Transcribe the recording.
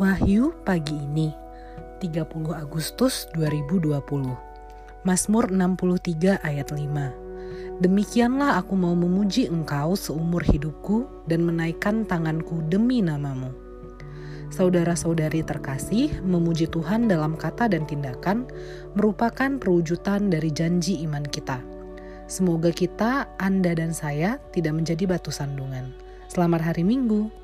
Wahyu pagi ini 30 Agustus 2020 Mazmur 63 ayat 5 Demikianlah aku mau memuji engkau seumur hidupku dan menaikkan tanganku demi namamu. Saudara-saudari terkasih, memuji Tuhan dalam kata dan tindakan merupakan perwujudan dari janji iman kita. Semoga kita, Anda dan saya tidak menjadi batu sandungan. Selamat hari Minggu.